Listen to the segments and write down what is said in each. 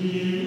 Yeah.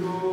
lo